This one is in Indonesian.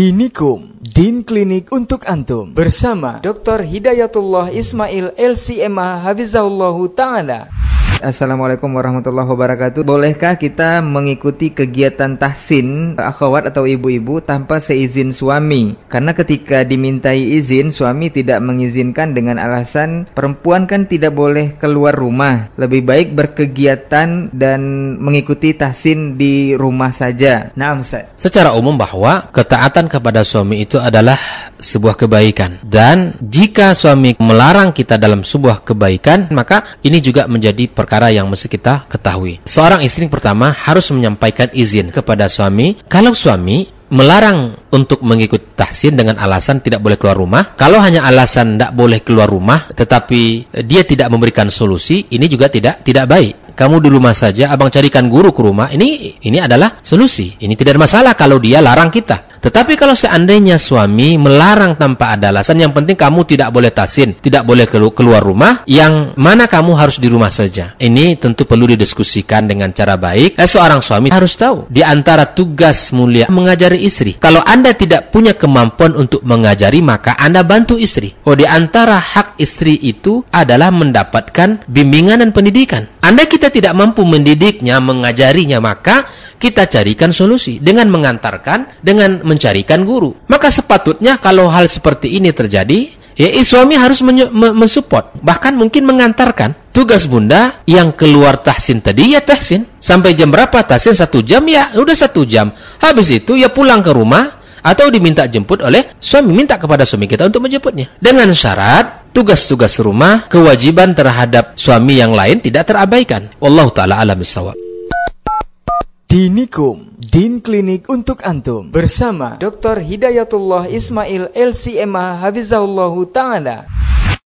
Dinikum, Din Klinik untuk Antum bersama Dr. Hidayatullah Ismail LCMA Hafizahullahu Ta'ala. Assalamualaikum warahmatullahi wabarakatuh. Bolehkah kita mengikuti kegiatan tahsin akhwat atau ibu-ibu tanpa seizin suami? Karena ketika dimintai izin, suami tidak mengizinkan dengan alasan perempuan kan tidak boleh keluar rumah. Lebih baik berkegiatan dan mengikuti tahsin di rumah saja. Nah, Ustaz. Secara umum bahwa ketaatan kepada suami itu adalah sebuah kebaikan. Dan jika suami melarang kita dalam sebuah kebaikan, maka ini juga menjadi perkara yang mesti kita ketahui. Seorang istri pertama harus menyampaikan izin kepada suami. Kalau suami melarang untuk mengikuti tahsin dengan alasan tidak boleh keluar rumah. Kalau hanya alasan tidak boleh keluar rumah, tetapi dia tidak memberikan solusi, ini juga tidak tidak baik kamu di rumah saja, abang carikan guru ke rumah, ini ini adalah solusi. Ini tidak ada masalah kalau dia larang kita. Tetapi kalau seandainya suami melarang tanpa ada alasan, yang penting kamu tidak boleh tasin, tidak boleh keluar rumah, yang mana kamu harus di rumah saja. Ini tentu perlu didiskusikan dengan cara baik. Dan seorang suami harus tahu, di antara tugas mulia mengajari istri. Kalau Anda tidak punya kemampuan untuk mengajari, maka Anda bantu istri. Oh, di antara hak istri itu adalah mendapatkan bimbingan dan pendidikan. Anda kita tidak mampu mendidiknya, mengajarinya, maka kita carikan solusi dengan mengantarkan, dengan mencarikan guru. Maka sepatutnya kalau hal seperti ini terjadi, ya suami harus mensupport, bahkan mungkin mengantarkan. Tugas bunda yang keluar tahsin tadi ya tahsin. Sampai jam berapa tahsin? Satu jam ya, udah satu jam. Habis itu ya pulang ke rumah, atau diminta jemput oleh suami minta kepada suami kita untuk menjemputnya dengan syarat tugas-tugas rumah kewajiban terhadap suami yang lain tidak terabaikan wallahu taala alam bisawab Dinikum, Din Klinik untuk Antum bersama Dr. Hidayatullah Ismail LCMA Hafizahullah Ta'ala.